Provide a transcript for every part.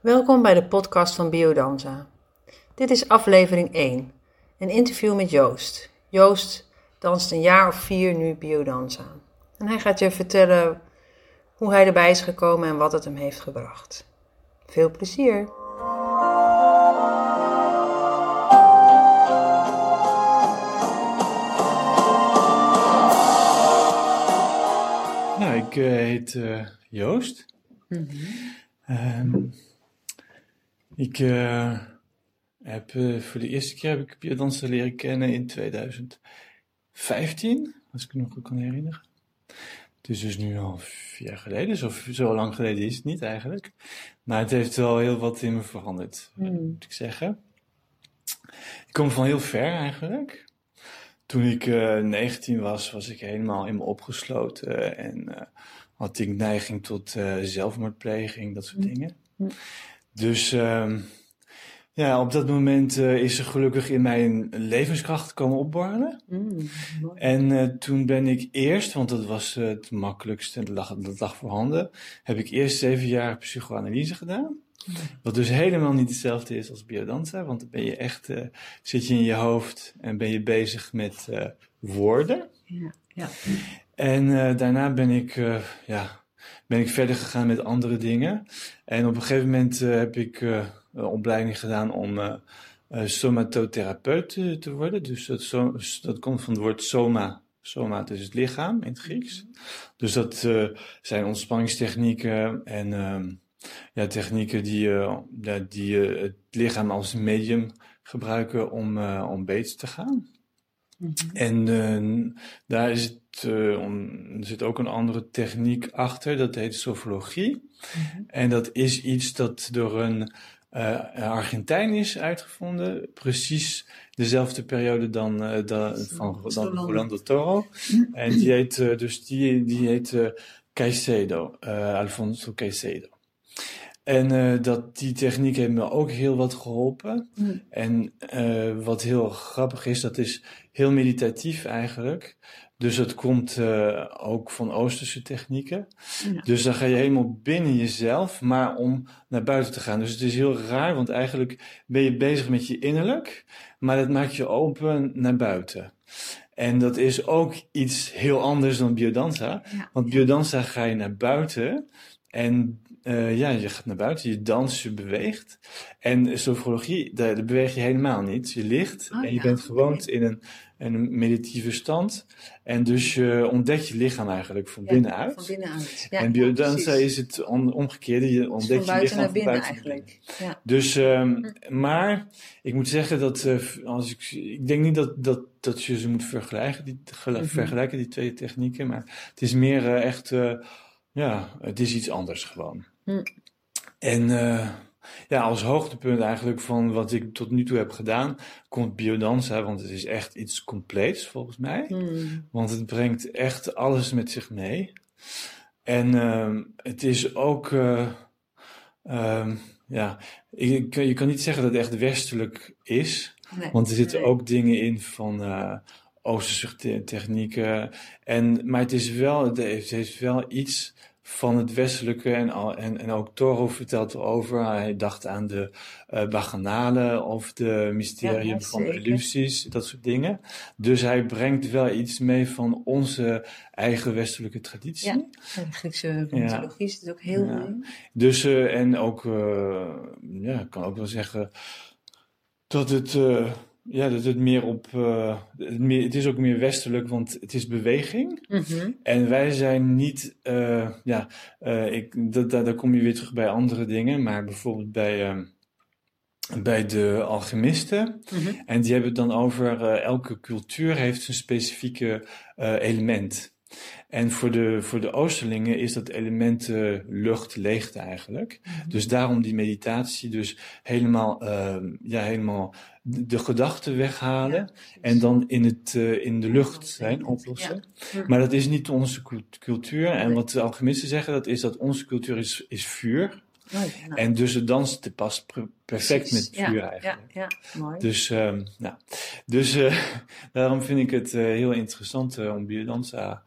Welkom bij de podcast van Biodanza. Dit is aflevering 1, een interview met Joost. Joost danst een jaar of vier nu Biodanza. En hij gaat je vertellen hoe hij erbij is gekomen en wat het hem heeft gebracht. Veel plezier! Nou, ik uh, heet uh, Joost. Mm -hmm. Ik uh, heb voor de eerste keer heb ik biodansen leren kennen in 2015, als ik me nog goed kan herinneren. Het is dus nu al vier jaar geleden, zo, zo lang geleden is het niet eigenlijk. Maar het heeft wel heel wat in me veranderd, mm. moet ik zeggen. Ik kom van heel ver eigenlijk. Toen ik uh, 19 was, was ik helemaal in me opgesloten en had ik neiging tot zelfmoordpleging, dat soort dingen. Dus um, ja, op dat moment uh, is er gelukkig in mij een levenskracht komen opborrelen. Mm, en toen ben ik eerst, want dat was het makkelijkste, dat lag, dat lag voorhanden, heb ik eerst zeven jaar psychoanalyse gedaan. Wat dus helemaal niet hetzelfde is als biodanza, want dan ben je echt, uh, zit je in je hoofd en ben je bezig met uh, woorden. Ja, ja. En uh, daarna ben ik, ja, ben ik verder gegaan met andere dingen. En op een gegeven moment heb ik een opleiding gedaan om somatotherapeut te worden. Dus dat, so, dat komt van het woord soma. Soma, dus het lichaam in het Grieks. Dus dat zijn ontspanningstechnieken en ehm, ja, technieken die, die het lichaam als medium gebruiken om, om beter te gaan. Mm -hmm. En daar is het, om, er zit ook een andere techniek achter, dat heet sofologie. Mm -hmm. En dat is iets dat door een Argentijn is uitgevonden, precies dezelfde periode dan, van dan Rolando Toro. En die heet, dus die, die heet Caicedo, Alfonso Caicedo. En uh, dat, die techniek heeft me ook heel wat geholpen. Mm. En uh, wat heel grappig is, dat is heel meditatief eigenlijk. Dus het komt uh, ook van Oosterse technieken. Ja. Dus dan ga je helemaal binnen jezelf, maar om naar buiten te gaan. Dus het is heel raar, want eigenlijk ben je bezig met je innerlijk, maar dat maakt je open naar buiten. En dat is ook iets heel anders dan biodanza. Ja. Want biodanza ga je naar buiten en uh, ja, je gaat naar buiten, je danst, je beweegt. En sofrologie, daar, daar beweeg je helemaal niet. Je ligt oh, en je ja, bent gewoon okay. in een, een meditatieve stand. En dus je ontdekt je lichaam eigenlijk van ja, binnenuit. Van binnenuit. Ja, en biodanza is het om, omgekeerde. Je ontdekt je lichaam naar binnen van eigenlijk. Ja. Dus, um, maar ik moet zeggen dat uh, als ik, ik denk niet dat, dat, dat je ze moet vergelijken, die, mm -hmm. vergelijken, die twee technieken. Maar het is meer uh, echt, ja, het is iets anders gewoon. Hm. En uh, ja, als hoogtepunt eigenlijk van wat ik tot nu toe heb gedaan, komt biodanza, want het is echt iets compleets volgens mij. Hm. Want het brengt echt alles met zich mee. En uh, het is ook, uh, ja, ik, je kan niet zeggen dat het echt westelijk is, nee. want er zitten ook dingen in van Oosterse technieken. En, maar het is wel, het heeft wel iets van het westelijke en, en, en ook Toro vertelt erover. Hij dacht aan de uh, of de mysterium ja, van illusies, dat soort dingen. Dus hij brengt wel iets mee van onze eigen westelijke traditie. Ja, de Griekse mythologie is het ook heel ja. mooi. Dus, uh, en ook, uh, ja, ik kan ook wel zeggen dat het ja, dat het meer op. Uh, het, meer, het, is ook meer westelijk, want het is beweging. Mm -hmm. En wij zijn niet. Uh, ja, uh, ik, dat, daar kom je weer terug bij andere dingen. Maar bijvoorbeeld bij. bij de alchemisten. Mm -hmm. En die hebben het dan over elke cultuur heeft een specifieke element. En voor de, voor de Oosterlingen is dat element uh, lucht, leegte eigenlijk. Mm -hmm. Dus daarom die meditatie, dus helemaal, uh, ja, helemaal de, de gedachten weghalen ja, en dan in, het, uh, in de lucht zijn, oplossen. Ja. Maar dat is niet onze cultuur. En wat de alchemisten zeggen, dat is dat onze cultuur is, is vuur. Oh. En dus het dansen past perfect met vuur ja, eigenlijk. Ja, ja, mooi. Dus, nou, dus uh, daarom vind ik het uh, heel interessant om biodanza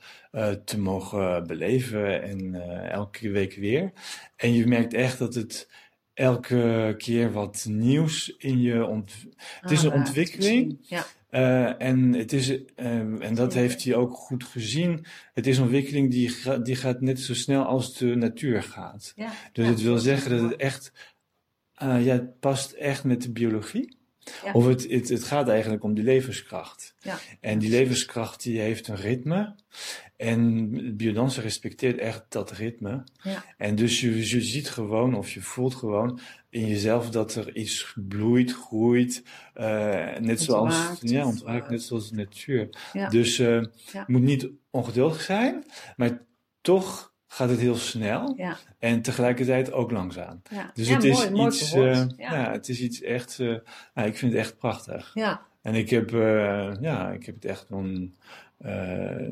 te mogen beleven en elke week weer. En je merkt echt dat het elke keer wat nieuws in je. Het is een ontwikkeling. Ja. Eh, en, het is, eh, en dat heeft hij ook goed gezien. Het is een ontwikkeling die, die gaat net zo snel als de natuur gaat. Ja. Dus Ja, het wil zeggen dat het echt, eh, ja, het past echt met de biologie. Ja. Of het, het, het gaat eigenlijk om die levenskracht. Ja. En die levenskracht die heeft een ritme. En biodansen respecteert echt dat ritme. Ja. En dus je, je ziet gewoon of je voelt gewoon in jezelf dat er iets bloeit, groeit. eh, net zoals, ja, ontwaakt, net zoals de natuur. Ja. Dus Ja. je moet niet ongeduldig zijn, maar toch gaat het heel snel. En tegelijkertijd ook langzaam. Dus het is mooi, iets, eh, ja. het is iets echt, nou, ik vind het echt prachtig. Ja. En ik heb, ja, ik heb het echt eh,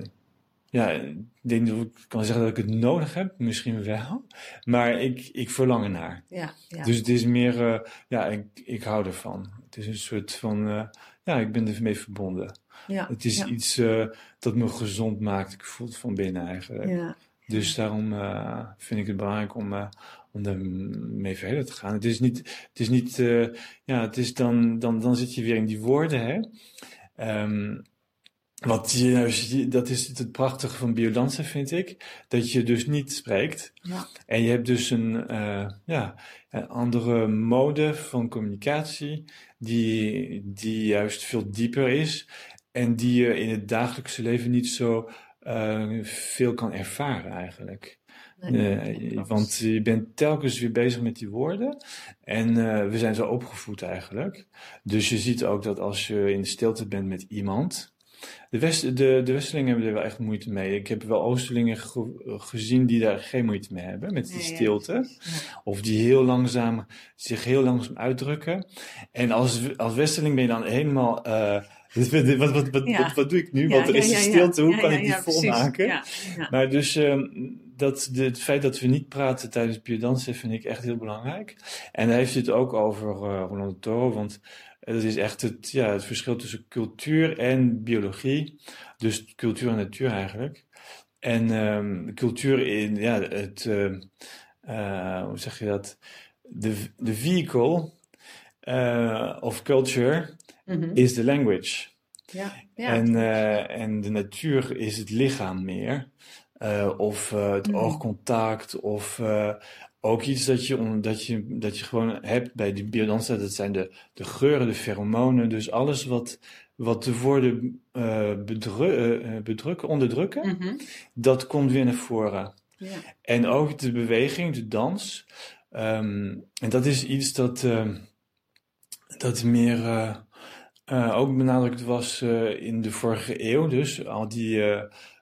ja, ik denk dat ik kan zeggen dat ik het nodig heb, misschien wel. Maar ik, ik verlang ernaar. Ja. Ja. Dus het is meer, eh, ja, ik, ik hou ervan. Het is een soort van, eh, ja, ik ben ermee verbonden. ja. Het is ja. iets eh, dat me gezond maakt. Ik voel het van binnen eigenlijk. Ja. Dus daarom vind ik het belangrijk om, om daarmee verder te gaan. Het is niet, het is niet, ja, het is dan, dan, dan zit je weer in die woorden, hè. Ehm, wat je, nou ziet, dat is het prachtige van biodansen, vind ik. Dat je dus niet spreekt. Ja. En je hebt dus een, eh, ja, een andere mode van communicatie, die, die juist veel dieper is. En die je in het dagelijkse leven niet zo eh, veel kan ervaren eigenlijk. Nee, Eh, want je bent telkens weer bezig met die woorden. En eh, we zijn zo opgevoed eigenlijk. Dus je ziet ook dat als je in stilte bent met iemand. De, West, de, de Westelingen hebben er wel echt moeite mee. Ik heb wel Oosterlingen ge- gezien die daar geen moeite mee hebben, met die stilte. Ja. Of die heel langzaam, zich heel langzaam uitdrukken. En als, als Westerling ben je dan helemaal... eh, wat, wat, wat, wat, Ja. wat, wat doe ik nu? Want er is een stilte, hoe kan ik die volmaken? Maar dus ehm, dat, de, het feit dat we niet praten tijdens biodansen vind ik echt heel belangrijk. En hij heeft het ook over uh, Rolando Toro, want dat is echt het, ja, het verschil tussen cultuur en biologie. Dus cultuur en natuur eigenlijk. En ehm, cultuur in, ja, het, ehm, eh, hoe zeg je dat? De, de vehicle eh, of culture Mhm. is the language. Ja. Ja. En, eh, en de natuur is het lichaam meer. Of het Mm. oogcontact. Of ook iets dat je, dat, je, dat je gewoon hebt bij die biodanza. Dat zijn de, de geuren, de pheromonen. Dus alles wat, wat de woorden eh, bedru- eh, eh, bedrukken, onderdrukken. Mhm. Dat komt weer naar voren. En ook de beweging, de dans. Ehm, en dat is iets dat, dat meer eh, eh, ook benadrukt was eh, in de vorige eeuw. Dus al die,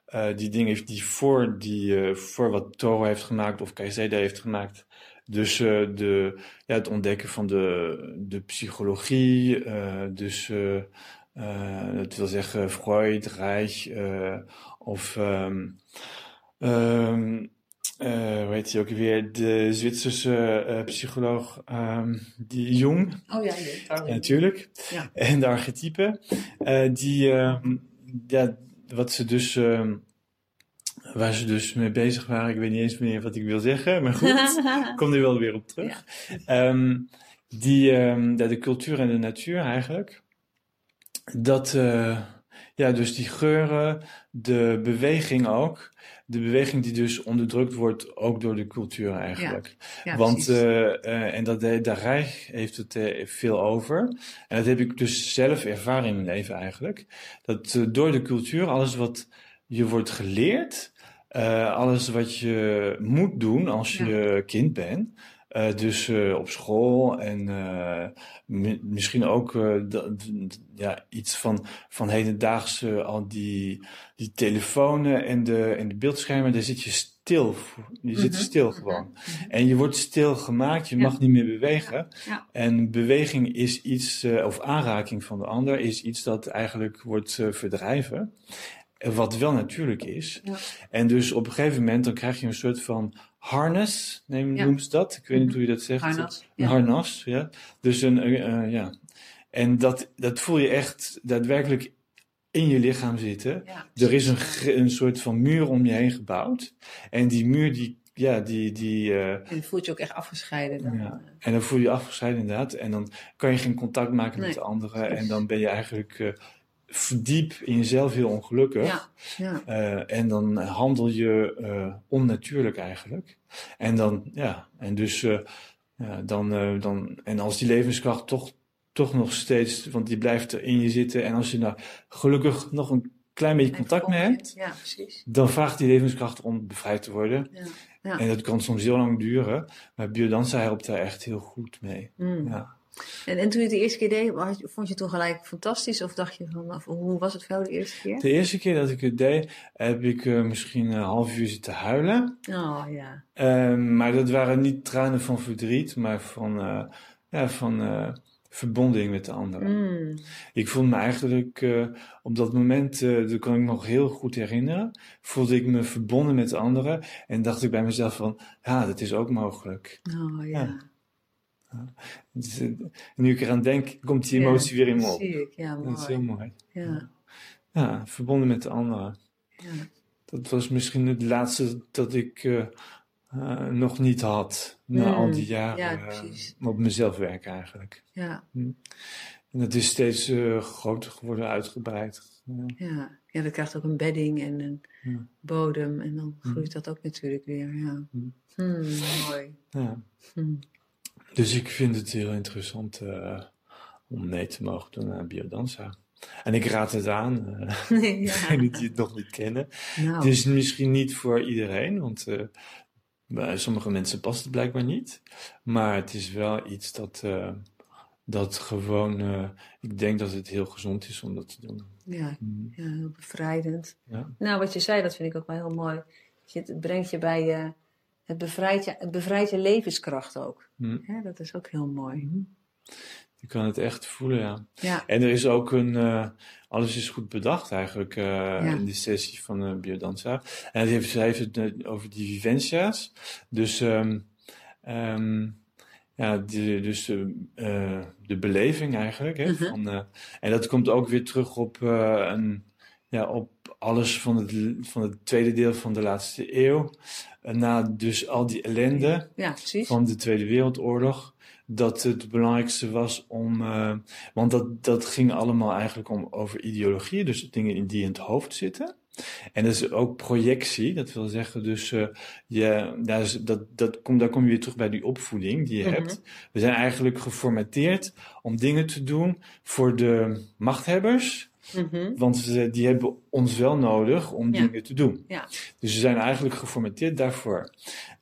eh, die dingen die voor, die, eh, voor wat Toro heeft gemaakt of Caicedo heeft gemaakt. Dus eh, de, ja, het ontdekken van de, de psychologie. dus dat wil zeggen Freud, Reich of... ehm, eh, hoe heet hij ook weer? De Zwitserse psycholoog ehm, die Jung, Oh ja, natuurlijk. Ja. En de archetypen. die, ja, wat ze dus, ehm, waar ze dus mee bezig waren. Ik weet niet eens meer wat ik wil zeggen, maar goed. Ik kom er wel weer op terug. Ehm, die, ja, de cultuur en de natuur eigenlijk. Dat, eh, ja, dus die geuren, de beweging ook. De beweging die dus onderdrukt wordt, ook door de cultuur eigenlijk. Ja, Want, eh, eh, en dat de Rijk heeft het eh, veel over. En dat heb ik dus zelf ervaren in mijn leven eigenlijk. Dat door de cultuur, alles wat je wordt geleerd, alles wat je moet doen als je kind bent. Eh, dus eh, op school en eh, mi- misschien ook ja, iets van, van hedendaagse, al die, die telefoons en de, en de beeldschermen, daar zit je stil. voor. Je zit Mhm. stil gewoon. En je wordt stil gemaakt, je Ja. mag niet meer bewegen. Ja. En beweging is iets, of aanraking van de ander, is iets dat eigenlijk wordt verdrijven. Wat wel natuurlijk is. Ja. En dus op een gegeven moment dan krijg je een soort van harness, neem, Ja. ze dat. Ik weet niet Mhm. hoe je dat zegt. Harnas. Een Ja. harnas, ja. Dus een, eh, eh, ja. En dat, dat voel je echt daadwerkelijk in je lichaam zitten. Ja, Er is een, een soort van muur om je heen gebouwd. En die muur die, ja, die... die uh, en dan voel je ook echt afgescheiden. Dan. Ja. En dan voel je je afgescheiden inderdaad. En dan kan je geen contact maken met de anderen. En dan ben je eigenlijk uh, verdiep in jezelf heel ongelukkig. Ja. Ja. Uh, en dan handel je onnatuurlijk eigenlijk. En dan, ja, en dus... Ja, dan, dan, en als die levenskracht toch, toch nog steeds, want die blijft er in je zitten. En als je nou gelukkig nog een klein beetje contact mee hebt, ja, precies. dan vraagt die levenskracht om bevrijd te worden. Ja. Ja. En dat kan soms heel lang duren, maar biodanza helpt daar echt heel goed mee. Mm. Ja. En, en toen je het de eerste keer deed, vond je het toen gelijk fantastisch? Of dacht je van, of, hoe was het voor jou de eerste keer? De eerste keer dat ik het deed, heb ik uh, misschien een half uur zitten huilen. Oh ja. Uh, maar dat waren niet tranen van verdriet, maar van, uh, ja, van uh, verbonding met de anderen. Mm. Ik voelde me eigenlijk op dat moment, dat kan ik nog heel goed herinneren, voelde ik me verbonden met de anderen en dacht ik bij mezelf van, ja, dat is ook mogelijk. Oh ja. Ja. Dus, uh, nu ik eraan denk, komt die emotie ja, weer in me op. Zie ik, ja, mooi. Dat is heel mooi. Ja. Ja, verbonden met de anderen. Ja. Dat was misschien het laatste dat ik uh, uh, nog niet had. Na Mm, al die jaren ja, uh, op mezelf werken eigenlijk. Ja, En dat is steeds groter geworden, uitgebreid. Ja. ja. dat krijgt ook een bedding en een bodem. En dan groeit dat ook natuurlijk weer. Ja. Mm. Hmm, mooi. Ja. Dus ik vind het heel interessant uh, om mee te mogen doen aan biodanza. En ik raad het aan, uh, ja. degenen die het nog niet kennen. Nou, Het is misschien niet voor iedereen, want uh, bij sommige mensen past het blijkbaar niet. Maar het is wel iets dat, dat gewoon, ik denk dat het heel gezond is om dat te doen. ja, Mm. ja, heel bevrijdend. Ja. Nou, wat je zei, dat vind ik ook wel heel mooi. Het brengt je bij je, het bevrijdt je, het bevrijdt je levenskracht ook. Mm. Dat is ook heel mooi. Je kan het echt voelen, ja. Ja, En er is ook een, uh, alles is goed bedacht eigenlijk uh, in die sessie van uh, Biodanza. En het heeft, zij heeft het over die vivencia's. Dus, um, um, ja, die, dus uh, de beleving eigenlijk. Hè, Mhm. van, en dat komt ook weer terug op, een, ja, op alles van het, van het tweede deel van de laatste eeuw. Na dus al die ellende ja precies. van de Tweede Wereldoorlog. Dat het belangrijkste was om. Uh, want dat, dat ging allemaal eigenlijk om over ideologieën, dus dingen die in het hoofd zitten. En dat is ook projectie, dat wil zeggen, dus uh, je, daar, is, dat, dat kom, daar kom je weer terug bij die opvoeding die je Mhm. hebt. We zijn eigenlijk geformateerd om dingen te doen voor de machthebbers, Mhm. want ze, die hebben ons wel nodig om Ja. dingen te doen. Ja. Dus ze zijn eigenlijk geformateerd daarvoor.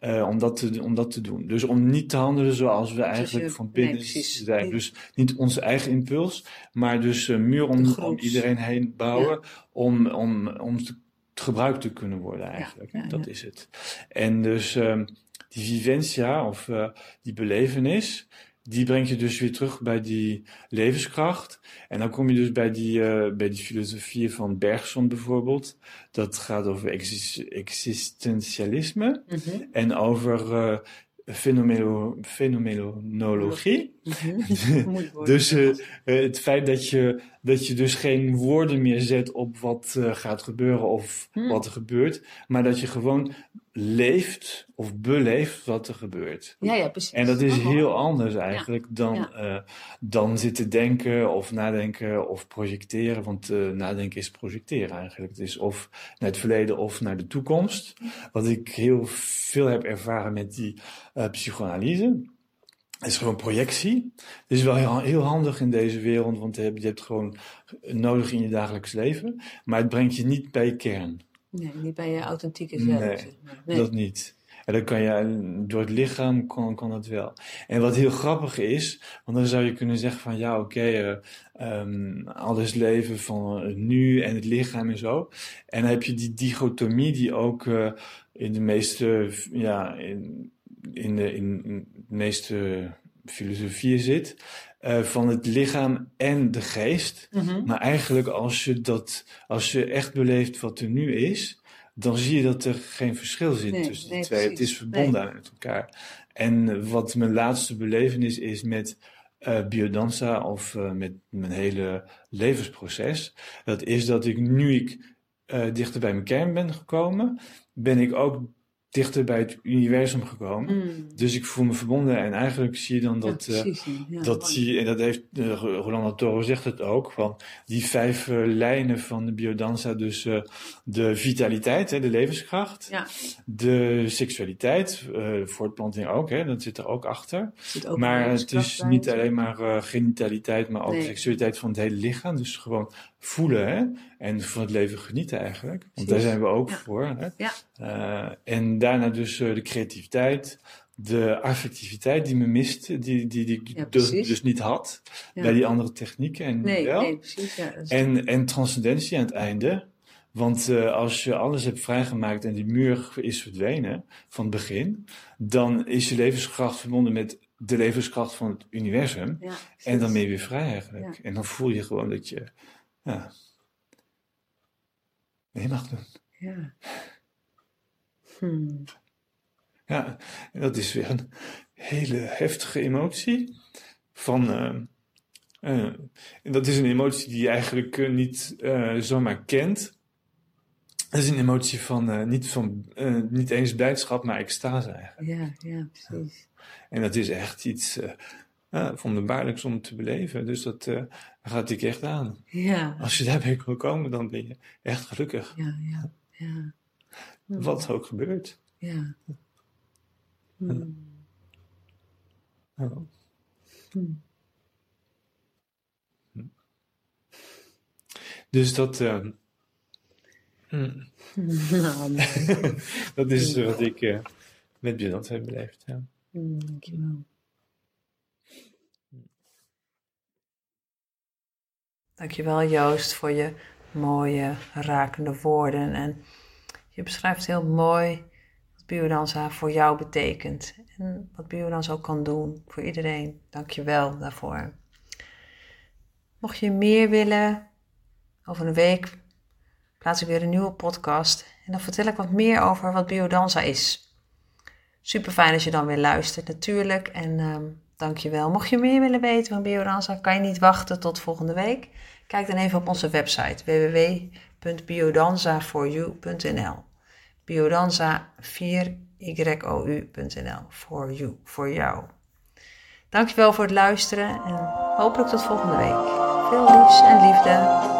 Uh, om, dat te, om dat te doen. Dus om niet te handelen zoals we eigenlijk je- van binnen nee, zijn. Dus niet onze eigen impuls, maar dus een muur om, iedereen heen bouwen. Om, om, om te, gebruikt te kunnen worden eigenlijk. dat is het. En dus um, die vivencia of uh, die belevenis, die brengt je dus weer terug bij die levenskracht. En dan kom je dus bij die, uh, bij die filosofieën van Bergson bijvoorbeeld. Dat gaat over exist existentialisme Mhm. en over uh, fenomeno fenomenologie. Mhm. Woord. Dus uh, het feit dat je, dat je dus geen woorden meer zet op wat uh, gaat gebeuren of Hmm. wat er gebeurt, maar dat je gewoon leeft of beleeft wat er gebeurt. ja, ja, precies. En dat is Oh, heel anders eigenlijk dan, Ja. uh, dan zitten denken of nadenken of projecteren. Want uh, nadenken is projecteren eigenlijk. Het is of naar het verleden of naar de toekomst. Wat ik heel veel heb ervaren met die psychoanalyse. Het is gewoon projectie. Het is wel heel, heel handig in deze wereld, want je hebt, je hebt gewoon nodig in je dagelijks leven. Maar het brengt je niet bij je kern. Nee, niet bij je authentieke zelf. Nee. Dat niet. En dan kan je, door het lichaam kan, kan dat wel. En wat heel grappig is, want dan zou je kunnen zeggen van ja, oké, okay, uh, um, alles leven van nu en het lichaam en zo. En dan heb je die dichotomie die ook uh, in de meeste, ja, in, in de, in, de meeste filosofieën zit. Uh, van het lichaam en de geest. Mhm. Maar eigenlijk als je dat, als je echt beleeft wat er nu is, dan zie je dat er geen verschil zit Nee, tussen nee, twee. precies. Het is verbonden met elkaar. En wat mijn laatste belevenis is met uh, biodanza of uh, met mijn hele levensproces, dat is dat ik nu ik uh, dichter bij mijn kern ben gekomen, ben ik ook dichter bij het universum gekomen. Mm. Dus ik voel me verbonden en eigenlijk zie je dan dat, ja, eh, precies, ja. dat zie je, en dat heeft uh, Rolando Toro zegt het ook, van die vijf uh, lijnen van de biodanza, dus uh, de vitaliteit, hè, de levenskracht, Ja. de seksualiteit, voortplanting ook, hè, dat zit er ook achter. Zit ook maar het is niet alleen maar genitaliteit, maar ook Nee. seksualiteit van het hele lichaam. Dus gewoon voelen hè, en van het leven genieten eigenlijk. Want Precies. daar zijn we ook Ja. voor. Hè. Ja. Uh, en daarna dus uh, de creativiteit, de affectiviteit die me miste, die, die, die Ja, dus, dus niet had Ja. bij die andere technieken. En Nee, wel. nee, precies. Ja, En, en transcendentie aan het einde. Want uh, als je alles hebt vrijgemaakt en die muur is verdwenen van het begin, dan is je levenskracht verbonden met de levenskracht van het universum. En dan ben je weer vrij eigenlijk. En dan voel je gewoon dat je ja, mee mag doen. Ja. Hmm. Ja, dat is weer een hele heftige emotie. Van, en dat is een emotie die je eigenlijk eh, niet zomaar kent. Dat is een emotie van, niet, van niet eens blijdschap, maar extase eigenlijk. Ja, ja, precies. En dat is echt iets eh uh, wonderbaarlijks om te beleven. Dus dat eh, gaat ik echt aan. Ja, Als je daarbij kan komen, dan ben je echt gelukkig. ja, ja. ja. Wat ook gebeurt. Ja. Hmm. Hmm. Dus dat, eh, mooi. dat is eh, wat ik eh, met Björn heb beleefd. Ja. Dankjewel. Dankjewel Joost voor je mooie, rakende woorden. En je beschrijft heel mooi wat biodanza voor jou betekent. En wat biodanza ook kan doen voor iedereen. Dankjewel daarvoor. Mocht je meer willen, over een week plaats ik weer een nieuwe podcast. En dan vertel ik wat meer over wat biodanza is. Super fijn als je dan weer luistert, natuurlijk. En um, dankjewel. Mocht je meer willen weten van biodanza, kan je niet wachten tot volgende week. Kijk dan even op onze website www.biodanza4u.nl Biodanza 4YOU.nl For you, voor jou. Dankjewel voor het luisteren en hopelijk tot volgende week. Veel liefs en liefde.